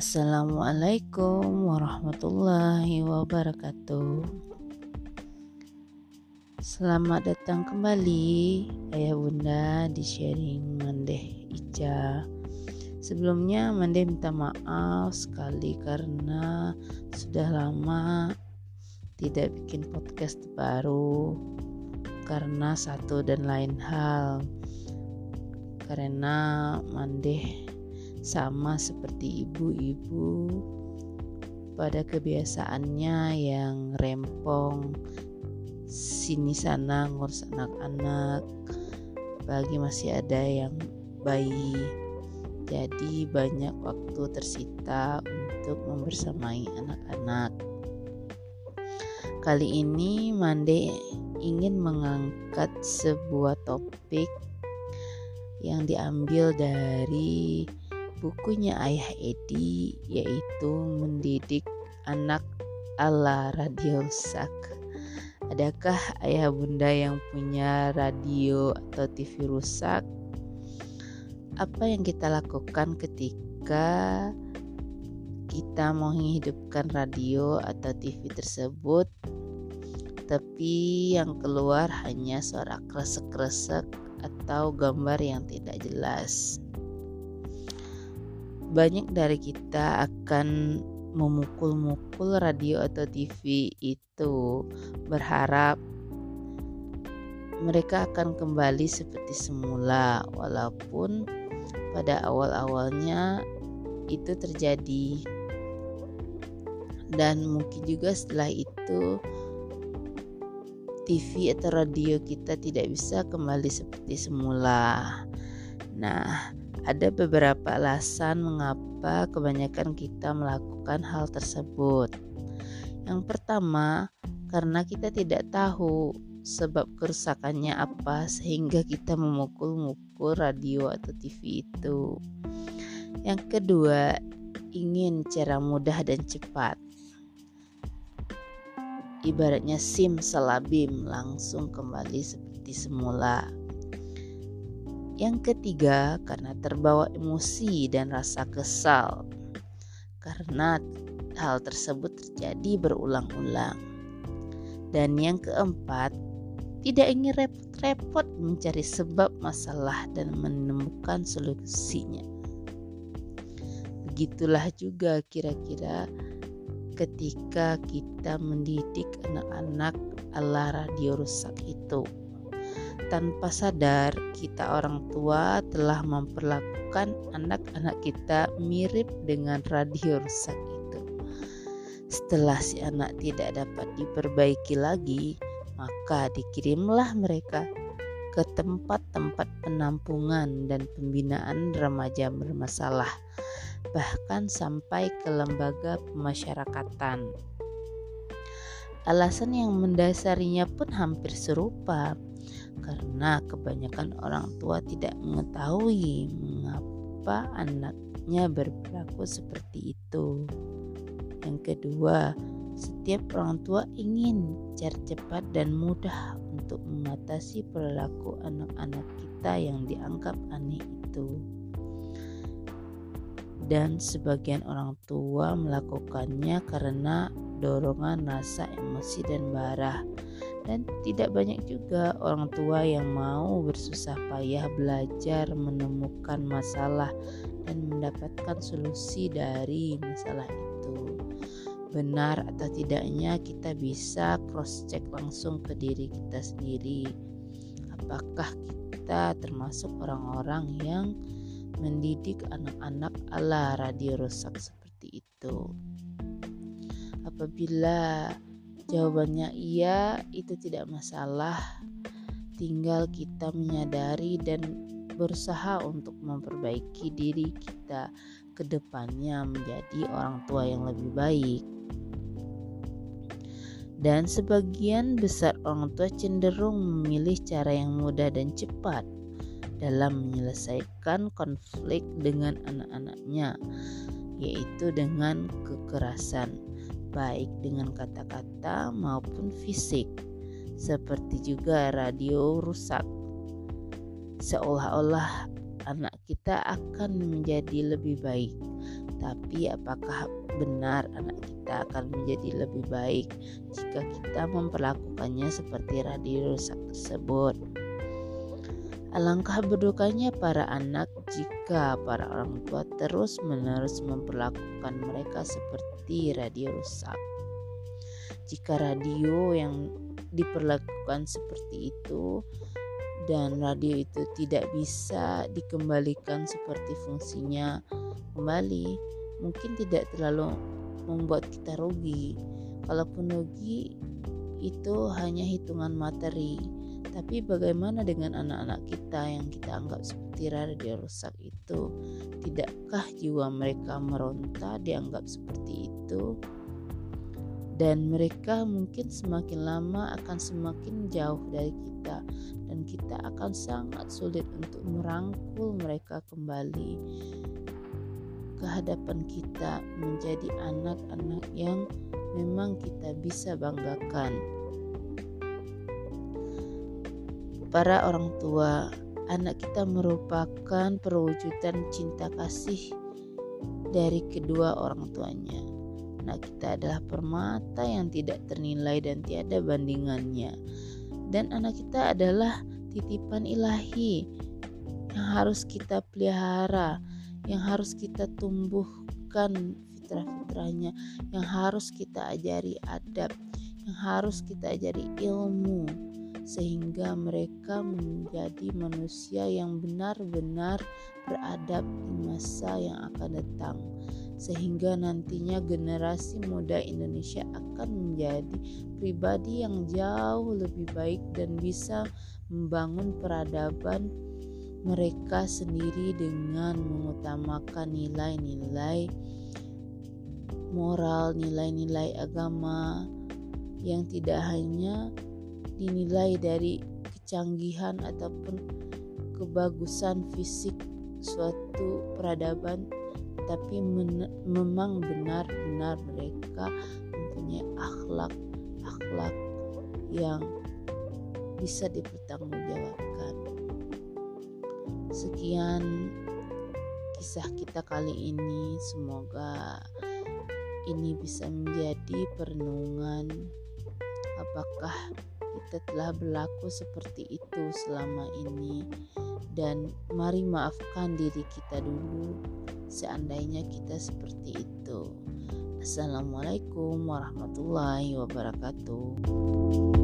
Assalamualaikum warahmatullahi wabarakatuh. Selamat datang kembali Ayah Bunda di sharing Mandeh Ica. Sebelumnya Mandeh minta maaf sekali karena sudah lama tidak bikin podcast baru karena satu dan lain hal. Karena Mandeh sama seperti ibu-ibu pada kebiasaannya yang rempong sini sana ngurus anak-anak bagi masih ada yang bayi. Jadi banyak waktu tersita untuk membersamai anak-anak. Kali ini Mande ingin mengangkat sebuah topik yang diambil dari bukunya Ayah Edi yaitu mendidik anak ala radio sak. Adakah ayah bunda yang punya radio atau TV rusak? Apa yang kita lakukan ketika kita mau menghidupkan radio atau TV tersebut tapi yang keluar hanya suara kresek-kresek atau gambar yang tidak jelas banyak dari kita akan memukul-mukul radio atau TV itu berharap mereka akan kembali seperti semula walaupun pada awal-awalnya itu terjadi dan mungkin juga setelah itu TV atau radio kita tidak bisa kembali seperti semula. Nah, ada beberapa alasan mengapa kebanyakan kita melakukan hal tersebut. Yang pertama, karena kita tidak tahu sebab kerusakannya apa sehingga kita memukul-mukul radio atau TV itu. Yang kedua, ingin cara mudah dan cepat. Ibaratnya SIM selabim langsung kembali seperti semula. Yang ketiga, karena terbawa emosi dan rasa kesal, karena hal tersebut terjadi berulang-ulang. Dan yang keempat, tidak ingin repot-repot mencari sebab masalah dan menemukan solusinya. Begitulah juga kira-kira ketika kita mendidik anak-anak ala radio rusak itu tanpa sadar kita orang tua telah memperlakukan anak-anak kita mirip dengan radio rusak itu. Setelah si anak tidak dapat diperbaiki lagi, maka dikirimlah mereka ke tempat-tempat penampungan dan pembinaan remaja bermasalah, bahkan sampai ke lembaga pemasyarakatan. Alasan yang mendasarinya pun hampir serupa, karena kebanyakan orang tua tidak mengetahui mengapa anaknya berperilaku seperti itu. Yang kedua, setiap orang tua ingin cara cepat dan mudah untuk mengatasi perilaku anak-anak kita yang dianggap aneh itu. Dan sebagian orang tua melakukannya karena dorongan rasa emosi dan marah dan tidak banyak juga orang tua yang mau bersusah payah belajar menemukan masalah dan mendapatkan solusi dari masalah itu. Benar atau tidaknya kita bisa cross check langsung ke diri kita sendiri. Apakah kita termasuk orang-orang yang mendidik anak-anak ala radio rusak seperti itu? Apabila Jawabannya iya, itu tidak masalah. Tinggal kita menyadari dan berusaha untuk memperbaiki diri kita ke depannya menjadi orang tua yang lebih baik. Dan sebagian besar orang tua cenderung memilih cara yang mudah dan cepat dalam menyelesaikan konflik dengan anak-anaknya, yaitu dengan kekerasan baik dengan kata-kata maupun fisik, seperti juga radio rusak. Seolah-olah anak kita akan menjadi lebih baik. Tapi apakah benar anak kita akan menjadi lebih baik jika kita memperlakukannya seperti radio rusak tersebut? Alangkah berdukanya para anak jika para orang tua terus-menerus memperlakukan mereka seperti radio rusak. Jika radio yang diperlakukan seperti itu dan radio itu tidak bisa dikembalikan seperti fungsinya kembali, mungkin tidak terlalu membuat kita rugi. Kalaupun rugi, itu hanya hitungan materi tapi bagaimana dengan anak-anak kita yang kita anggap seperti radio rusak itu? Tidakkah jiwa mereka meronta dianggap seperti itu? Dan mereka mungkin semakin lama akan semakin jauh dari kita dan kita akan sangat sulit untuk merangkul mereka kembali ke hadapan kita menjadi anak-anak yang memang kita bisa banggakan para orang tua, anak kita merupakan perwujudan cinta kasih dari kedua orang tuanya. Anak kita adalah permata yang tidak ternilai dan tiada bandingannya. Dan anak kita adalah titipan ilahi yang harus kita pelihara, yang harus kita tumbuhkan fitrah-fitrahnya, yang harus kita ajari adab, yang harus kita ajari ilmu sehingga mereka menjadi manusia yang benar-benar beradab di masa yang akan datang. Sehingga nantinya generasi muda Indonesia akan menjadi pribadi yang jauh lebih baik dan bisa membangun peradaban mereka sendiri dengan mengutamakan nilai-nilai moral, nilai-nilai agama yang tidak hanya dinilai dari kecanggihan ataupun kebagusan fisik suatu peradaban tapi memang benar-benar mereka mempunyai akhlak akhlak yang bisa dipertanggungjawabkan. Sekian kisah kita kali ini. Semoga ini bisa menjadi perenungan. Apakah kita telah berlaku seperti itu selama ini dan mari maafkan diri kita dulu seandainya kita seperti itu. Assalamualaikum warahmatullahi wabarakatuh.